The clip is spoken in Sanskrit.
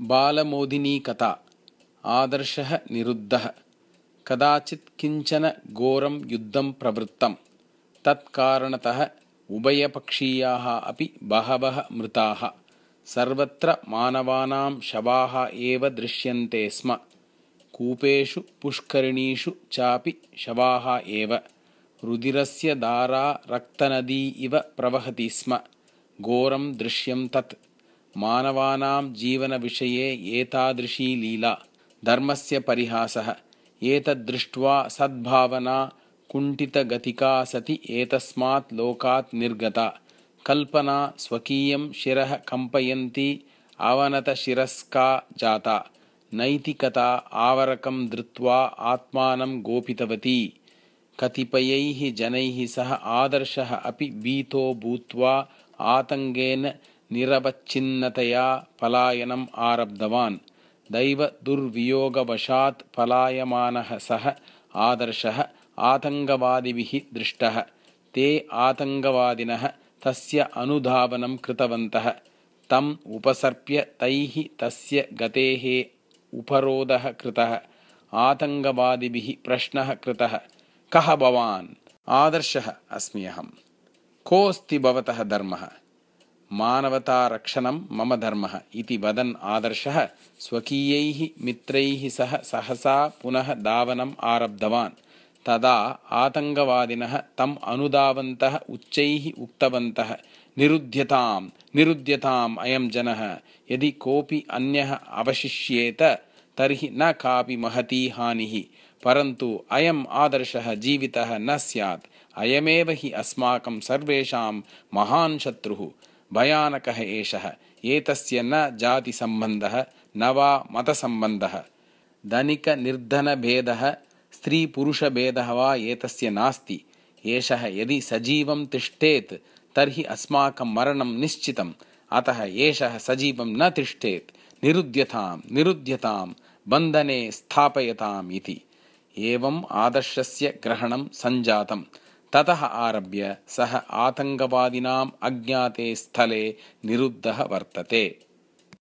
बालमोदिनीकथा। आदर्शः निरुद्धः। कदाचित् किञ्चन घोरं युद्धं प्रवृत्तं तत्कारणतः उभयपक्षीयाः अपि बहवः मृताः। सर्वत्र मानवानां शवाः एव दृश्यन्ते स्म। कूपेषु पुष्करिणीषु चापि शवाः एव। रुदिरस्य धारा रक्तनदी इव प्रवहति स्म। घोरं दृश्यं तत् मानवानां जीवनविषये एतादृशी लीला धर्मस्य परिहासः। एतद्दृष्ट्वा सद्भावना कुण्ठितगतिका सति एतस्मात् लोकात् निर्गता। कल्पना स्वकीयं शिरः कम्पयन्ती अवनतशिरस्का जाता। नैतिकता आवरकं धृत्वा आत्मानं गोपितवती। कतिपयैः जनैः सह आदर्शः अपि भीतो भूत्वा आतङ्केन निरवच्छिन्नतया पलायनम् आरब्धवान्। दैवदुर्वियोगवशात् पलायमानः सः आदर्शः आतङ्कवादिभिः दृष्टः। ते आतङ्कवादिनः तस्य अनुधावनं कृतवन्तः। तम् उपसर्प्य तैः तस्य गतेः उपरोधः कृतः। आतङ्कवादिभिः प्रश्नः कृतः। कः भवान्? आदर्शः अस्मि अहम्। कोऽस्ति भवतः धर्मः मानवतारक्षणं मम धर्मः इति वदन् आदर्शः स्वकीयैः मित्रैः सह सहसा पुनः धावनम् आरब्धवान्। तदा आतङ्कवादिनः तम् अनुधावन्तः उच्चैः उक्तवन्तः निरुध्यताम् निरुध्यताम् अयं जनः यदि कोऽपि अन्यः अवशिष्येत तर्हि न कापि महती हानिः परन्तु अयम् आदर्शः जीवितः न स्यात् अयमेव हि अस्माकं सर्वेषां महान् शत्रुः भयानकः एषः। एतस्य न जातिसम्बन्धः न वा मतसम्बन्धः। धनिकनिर्धनभेदः स्त्रीपुरुषभेदः वा एतस्य नास्ति। एषः यदि सजीवं तिष्ठेत् तर्हि अस्माकं मरणं निश्चितम्। अतः एषः सजीवं न तिष्ठेत् निरुध्यतां निरुध्यतां बन्धने स्थापयताम् इति। एवम् आदर्शस्य ग्रहणं सञ्जातम् ततः आरभ्य सः आतङ्कवादिनाम् अज्ञाते स्थले निरुद्धः वर्तते